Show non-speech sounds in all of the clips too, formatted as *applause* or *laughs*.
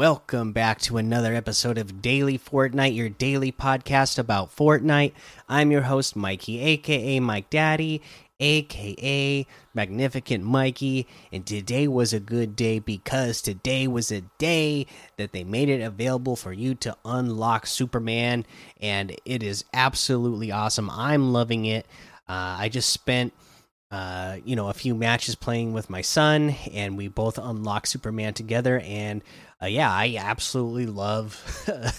Welcome back to another episode of Daily Fortnite, your daily podcast about Fortnite. I'm your host, Mikey, aka Mike Daddy, aka Magnificent Mikey. And today was a good day because today was a day that they made it available for you to unlock Superman. And it is absolutely awesome. I'm loving it. Uh, I just spent uh, you know, a few matches playing with my son, and we both unlock Superman together. And uh, yeah, I absolutely love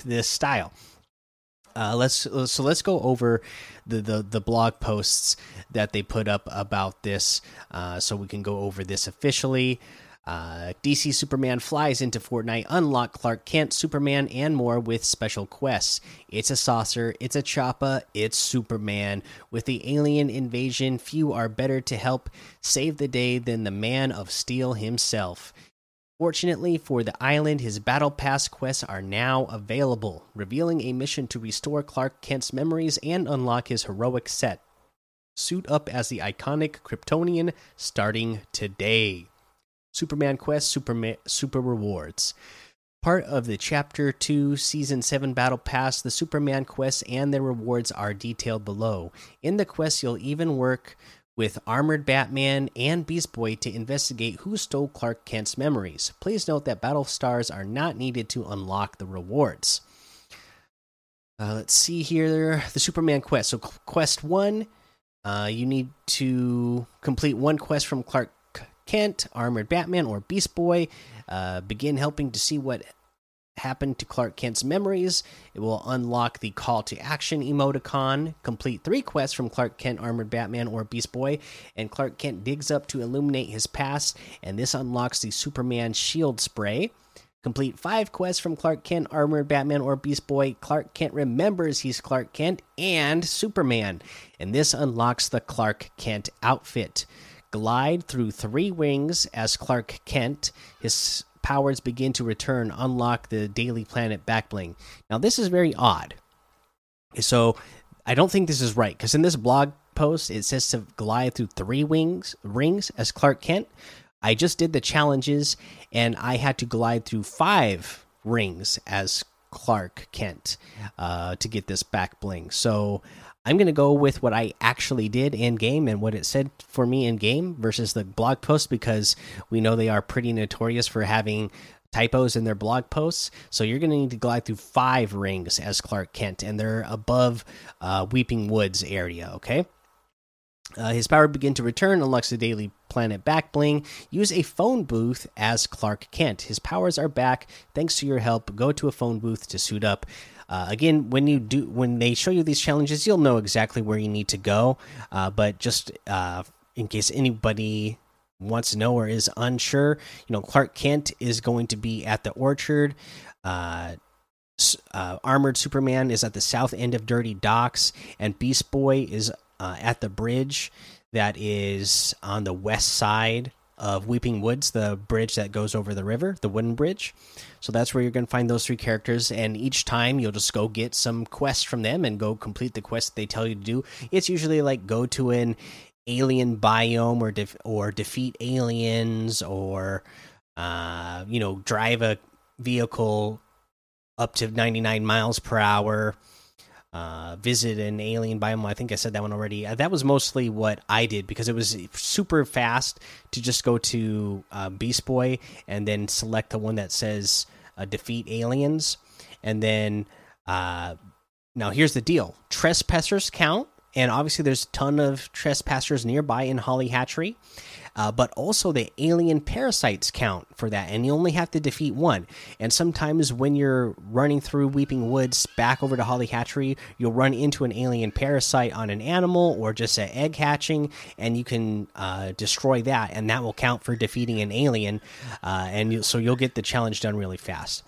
*laughs* this style. Uh, let's so let's go over the, the the blog posts that they put up about this, uh, so we can go over this officially. Uh, DC Superman flies into Fortnite, unlock Clark Kent, Superman, and more with special quests. It's a saucer, it's a choppa, it's Superman. With the alien invasion, few are better to help save the day than the Man of Steel himself. Fortunately for the island, his Battle Pass quests are now available, revealing a mission to restore Clark Kent's memories and unlock his heroic set. Suit up as the iconic Kryptonian starting today. Superman Quest Super, Super Rewards. Part of the Chapter 2 Season 7 Battle Pass, the Superman quests and their rewards are detailed below. In the quest, you'll even work with Armored Batman and Beast Boy to investigate who stole Clark Kent's memories. Please note that battle stars are not needed to unlock the rewards. Uh, let's see here the Superman quest. So, quest one, uh, you need to complete one quest from Clark Kent, Armored Batman, or Beast Boy. Uh, begin helping to see what happened to Clark Kent's memories. It will unlock the call to action emoticon. Complete three quests from Clark Kent, Armored Batman, or Beast Boy, and Clark Kent digs up to illuminate his past, and this unlocks the Superman Shield Spray. Complete five quests from Clark Kent, Armored Batman, or Beast Boy. Clark Kent remembers he's Clark Kent and Superman, and this unlocks the Clark Kent outfit. Glide through three wings as Clark Kent. His powers begin to return, unlock the Daily Planet backbling. Now, this is very odd. So, I don't think this is right because in this blog post it says to glide through three wings rings as Clark Kent. I just did the challenges and I had to glide through five rings as Clark Kent uh, to get this back bling. So I'm going to go with what I actually did in game and what it said for me in game versus the blog post because we know they are pretty notorious for having typos in their blog posts. So you're going to need to glide through five rings as Clark Kent, and they're above uh, Weeping Woods area. Okay. Uh, his power begin to return, unlocks the daily planet back bling. Use a phone booth as Clark Kent. His powers are back. Thanks to your help, go to a phone booth to suit up. Uh, again, when you do when they show you these challenges, you'll know exactly where you need to go. Uh, but just uh, in case anybody wants to know or is unsure, you know, Clark Kent is going to be at the orchard. Uh, uh, Armored Superman is at the south end of Dirty Docks, and Beast Boy is at the bridge that is on the west side of Weeping Woods, the bridge that goes over the river, the wooden bridge. So that's where you're going to find those three characters. And each time you'll just go get some quests from them and go complete the quest they tell you to do. It's usually like go to an alien biome or def or defeat aliens or uh, you know drive a vehicle up to 99 miles per hour uh, visit an alien biome. I think I said that one already. Uh, that was mostly what I did because it was super fast to just go to uh, Beast Boy and then select the one that says uh, defeat aliens. And then uh, now here's the deal trespassers count. And obviously, there's a ton of trespassers nearby in Holly Hatchery uh, but also the alien parasites count for that, and you only have to defeat one. And sometimes when you're running through Weeping Woods back over to Holly Hatchery, you'll run into an alien parasite on an animal or just an egg hatching, and you can uh, destroy that, and that will count for defeating an alien. Uh, and you, so you'll get the challenge done really fast.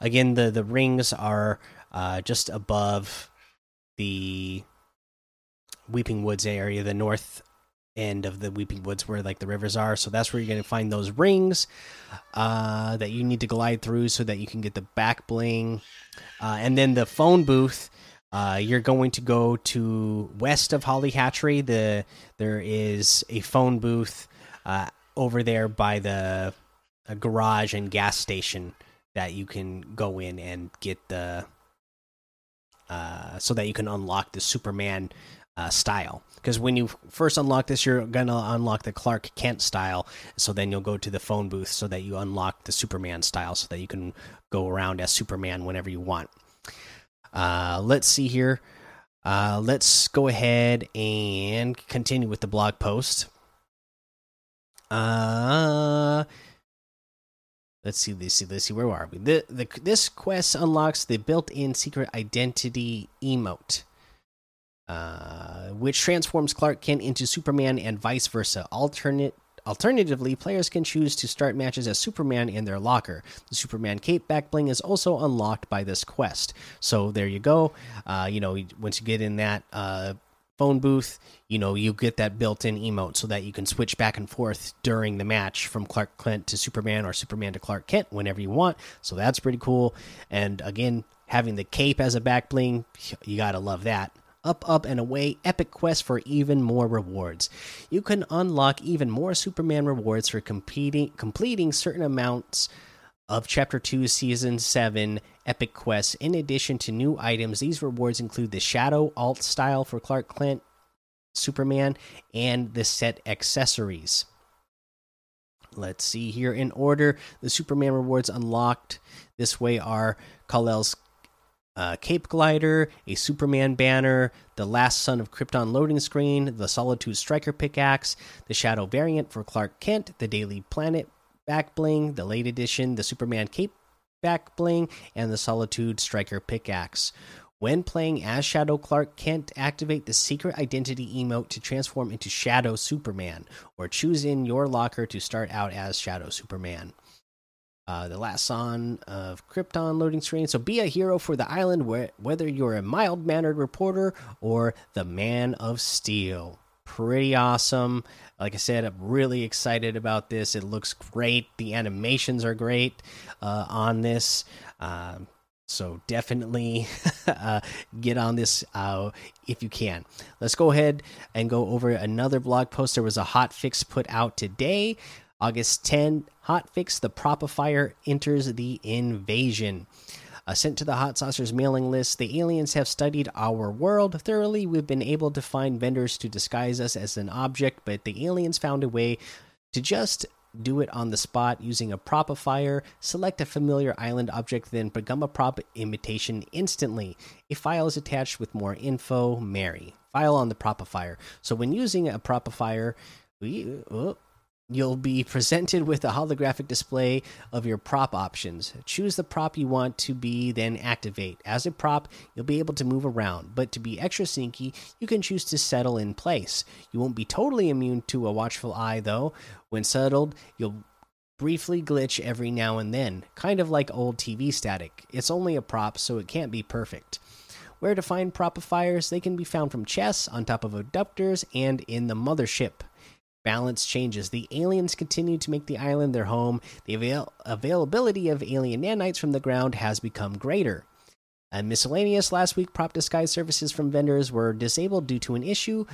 Again, the the rings are uh, just above the Weeping Woods area, the north end of the Weeping Woods where like the rivers are. So that's where you're going to find those rings uh, that you need to glide through so that you can get the back bling. Uh, and then the phone booth. Uh, you're going to go to west of Holly Hatchery. The there is a phone booth uh, over there by the garage and gas station that you can go in and get the uh, so that you can unlock the Superman uh, style. Because when you first unlock this, you're gonna unlock the Clark Kent style. So then you'll go to the phone booth so that you unlock the Superman style, so that you can go around as Superman whenever you want. Uh, let's see here. Uh, let's go ahead and continue with the blog post. Uh, let's see, let's see, let's see. Where are we? The, the this quest unlocks the built-in secret identity emote, uh, which transforms Clark Kent into Superman and vice versa. Alternate Alternatively, players can choose to start matches as Superman in their locker. The Superman cape back bling is also unlocked by this quest. So there you go. Uh, you know, once you get in that uh, phone booth, you know, you get that built-in emote so that you can switch back and forth during the match from Clark Kent to Superman or Superman to Clark Kent whenever you want. So that's pretty cool. And again, having the cape as a back bling, you gotta love that up, up, and away epic quest for even more rewards. You can unlock even more Superman rewards for competing, completing certain amounts of Chapter 2 Season 7 epic quests. In addition to new items, these rewards include the Shadow alt style for Clark Kent Superman and the set accessories. Let's see here in order. The Superman rewards unlocked this way are Kal-El's uh, Cape Glider, a Superman banner, the Last Son of Krypton loading screen, the Solitude Striker pickaxe, the Shadow variant for Clark Kent, the Daily Planet back bling, the late edition, the Superman Cape back bling, and the Solitude Striker pickaxe. When playing as Shadow Clark Kent, activate the secret identity emote to transform into Shadow Superman, or choose in your locker to start out as Shadow Superman uh, the last son of Krypton loading screen. So be a hero for the island, whether you're a mild mannered reporter or the man of steel. Pretty awesome. Like I said, I'm really excited about this. It looks great. The animations are great uh, on this. Um, so definitely *laughs* uh, get on this uh, if you can. Let's go ahead and go over another blog post. There was a hot fix put out today August 10, Hotfix the Propifier enters the invasion. Uh, sent to the Hot Saucers mailing list, the aliens have studied our world thoroughly. We've been able to find vendors to disguise us as an object, but the aliens found a way to just do it on the spot using a propifier. Select a familiar island object, then become a prop imitation instantly. A file is attached with more info. Mary. File on the propifier. So when using a propifier, we. Oh, You'll be presented with a holographic display of your prop options. Choose the prop you want to be, then activate. As a prop, you'll be able to move around, but to be extra sneaky, you can choose to settle in place. You won't be totally immune to a watchful eye, though. When settled, you'll briefly glitch every now and then, kind of like old TV static. It's only a prop, so it can't be perfect. Where to find propifiers? They can be found from chests, on top of abductors, and in the mothership balance changes. The aliens continue to make the island their home. The avail availability of alien nanites from the ground has become greater. And miscellaneous last week prop disguise services from vendors were disabled due to an issue.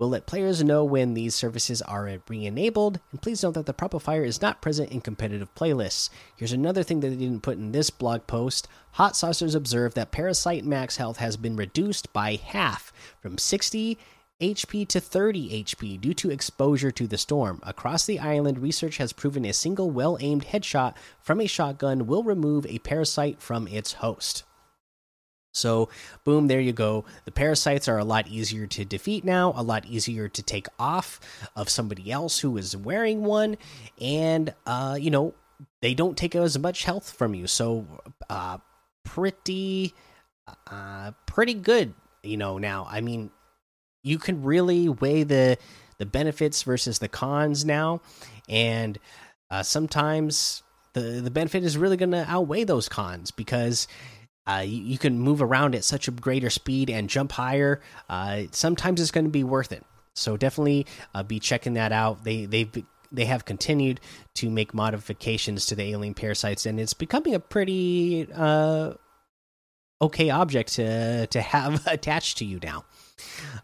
We'll let players know when these services are re enabled, and please note that the Propifier is not present in competitive playlists. Here's another thing that they didn't put in this blog post Hot Saucers observed that Parasite max health has been reduced by half from 60 HP to 30 HP due to exposure to the storm. Across the island, research has proven a single well aimed headshot from a shotgun will remove a parasite from its host. So, boom, there you go. The parasites are a lot easier to defeat now, a lot easier to take off of somebody else who is wearing one, and, uh, you know, they don't take as much health from you. So, uh, pretty, uh, pretty good, you know, now. I mean, you can really weigh the the benefits versus the cons now, and uh, sometimes the the benefit is really going to outweigh those cons because. Uh, you, you, can move around at such a greater speed and jump higher. Uh, sometimes it's going to be worth it. So definitely uh, be checking that out. They they've they have continued to make modifications to the alien parasites, and it's becoming a pretty uh, okay object to to have *laughs* attached to you now.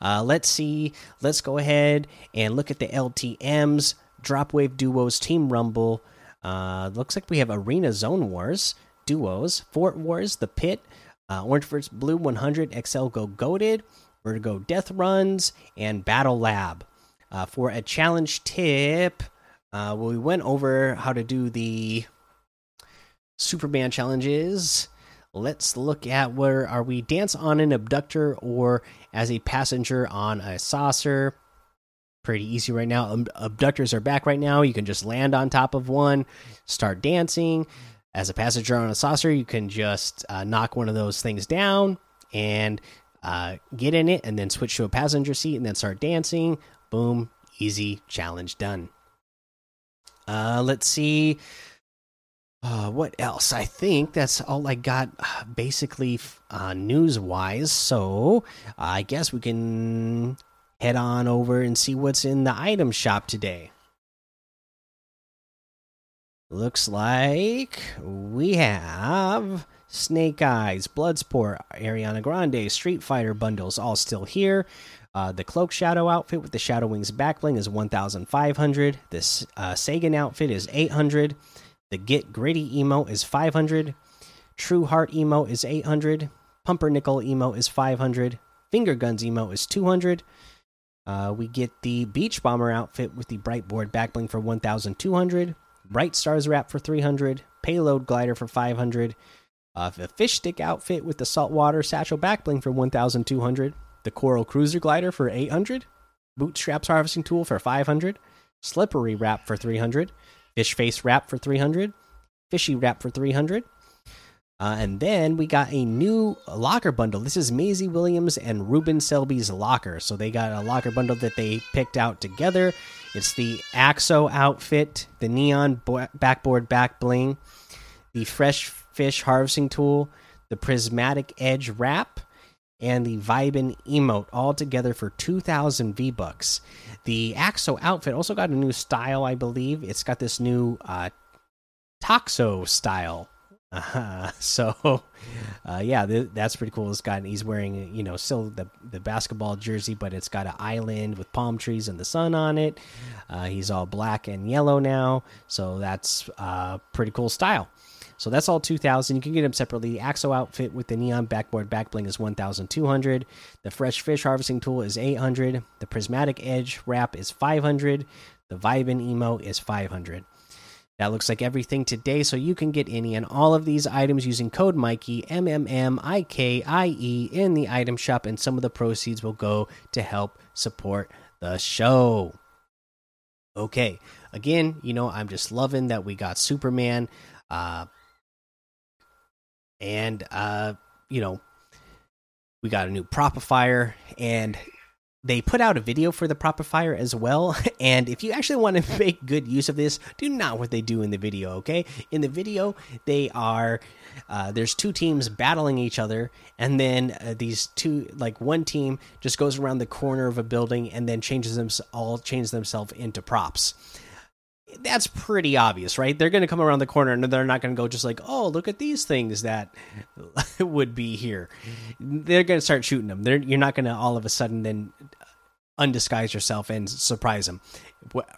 Uh, let's see. Let's go ahead and look at the LTM's Dropwave Duos Team Rumble. Uh, looks like we have Arena Zone Wars. duos Fort Wars, The Pit, uh, Orange vs. Blue 100 XL Go Goated, Vertigo Death Runs, and Battle Lab. Uh, for a challenge tip, uh, we went over how to do the Superman challenges. Let's look at where are we dance on an abductor or as a passenger on a saucer. Pretty easy right now. Abductors are back right now. You can just land on top of one, start dancing. As a passenger on a saucer, you can just uh, knock one of those things down and uh, get in it, and then switch to a passenger seat and then start dancing. Boom, easy challenge done. Uh, let's see. Uh, what else? I think that's all I got, uh, basically uh, news wise. So I guess we can head on over and see what's in the item shop today. Looks like we have Snake Eyes, Bloodsport, Ariana Grande, Street Fighter bundles all still here. Uh, the Cloak Shadow outfit with the Shadow Wings backbling is 1,500. This uh, Sagan outfit is 800. The Get Gritty emote is 500. True Heart emote is 800. Pumpernickel emote is 500. Finger Guns emote is 200. Uh, we get the Beach Bomber outfit with the Bright Board backbling for 1,200. Bright Stars wrap for 300. Payload glider for 500. Uh, the Fish Stick outfit with the Saltwater Satchel backbling for 1,200 the Coral Cruiser Glider for 800, Bootstraps Harvesting Tool for 500, Slippery Wrap for 300, Fish Face Wrap for 300, Fishy Wrap for 300. Uh, and then we got a new locker bundle. This is Maisie Williams and Reuben Selby's locker. So they got a locker bundle that they picked out together. It's the Axo outfit, the neon backboard back bling, the fresh fish harvesting tool, the prismatic edge wrap, and the Vibin emote all together for 2,000 V bucks. The Axo outfit also got a new style, I believe. It's got this new uh, Toxo style. *laughs* Uh, so, uh, yeah, th that's pretty cool. This guy, he's wearing, you know, still the the basketball jersey, but it's got an island with palm trees and the sun on it. Uh, he's all black and yellow now, so that's uh, pretty cool style. So that's all 2000. You can get them separately. The Axo outfit with the neon backboard backbling is 1200. The fresh fish harvesting tool is 800. The prismatic edge wrap is 500. The Vibin emo is 500. That looks like everything today, so you can get any and all of these items using code Mikey M M M I K I E in the item shop, and some of the proceeds will go to help support the show. Okay, again, you know I'm just loving that we got Superman. Uh, and uh, you know, we got a new propifier, and they put out a video for the propifier as well. *laughs* And if you actually want to *laughs* make good use of this, do not what they do in the video. Okay, in the video they are uh, there's two teams battling each other, and then uh, these two like one team just goes around the corner of a building and then changes them all change themselves into props that's pretty obvious, right? They're going to come around the corner and they're not going to go just like, oh, look at these things that *laughs* would be here. They're going to start shooting them. They're, you're not going to all of a sudden then undisguise yourself and surprise them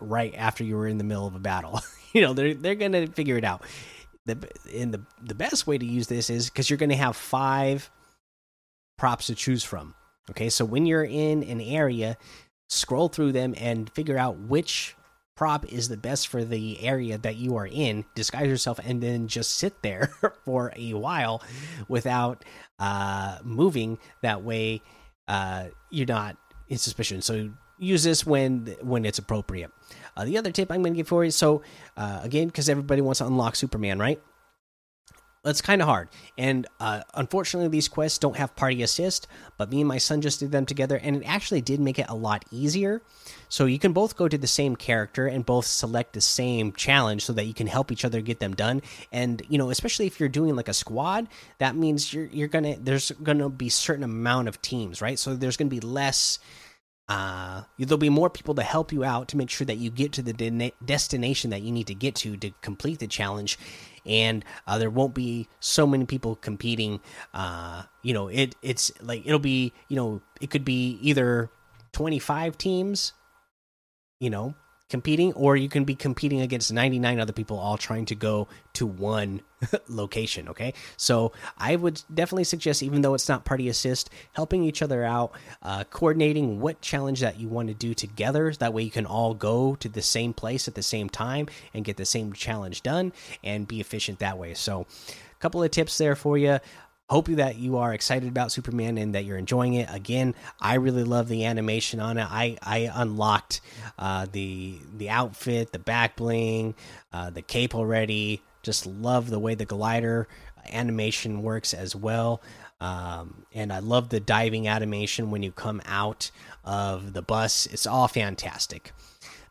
right after you were in the middle of a battle. *laughs* you know, they're they're going to figure it out. The and the the best way to use this is because you're going to have five props to choose from. Okay, so when you're in an area, scroll through them and figure out which prop is the best for the area that you are in disguise yourself and then just sit there *laughs* for a while without uh moving. That way uh you're not in suspicion. So use this when when it's appropriate. Uh, the other tip i'm going to give for you so uh, again because everybody wants to unlock superman right it's kind of hard. And uh, unfortunately, these quests don't have party assist, but me and my son just did them together, and it actually did make it a lot easier. So you can both go to the same character and both select the same challenge so that you can help each other get them done. And, you know, especially if you're doing like a squad, that means you're, you're gonna, there's gonna be certain amount of teams, right? So there's gonna be less uh, there'll be more people to help you out to make sure that you get to the de destination that you need to get to to complete the challenge and uh, there won't be so many people competing uh, you know it it's like it'll be you know it could be either 25 teams you know competing, or you can be competing against 99 other people all trying to go to one *laughs* location. Okay, so I would definitely suggest, even though it's not party assist, helping each other out, uh, coordinating what challenge that you want to do together. That way, you can all go to the same place at the same time and get the same challenge done and be efficient that way. So, a couple of tips there for you hope that you are excited about superman and that you're enjoying it. Again i really love the animation on it. I i unlocked uh, the the outfit the back bling uh, the cape already. Just love the way the glider animation works as well. Um, and i love the diving animation when you come out of the bus. It's all fantastic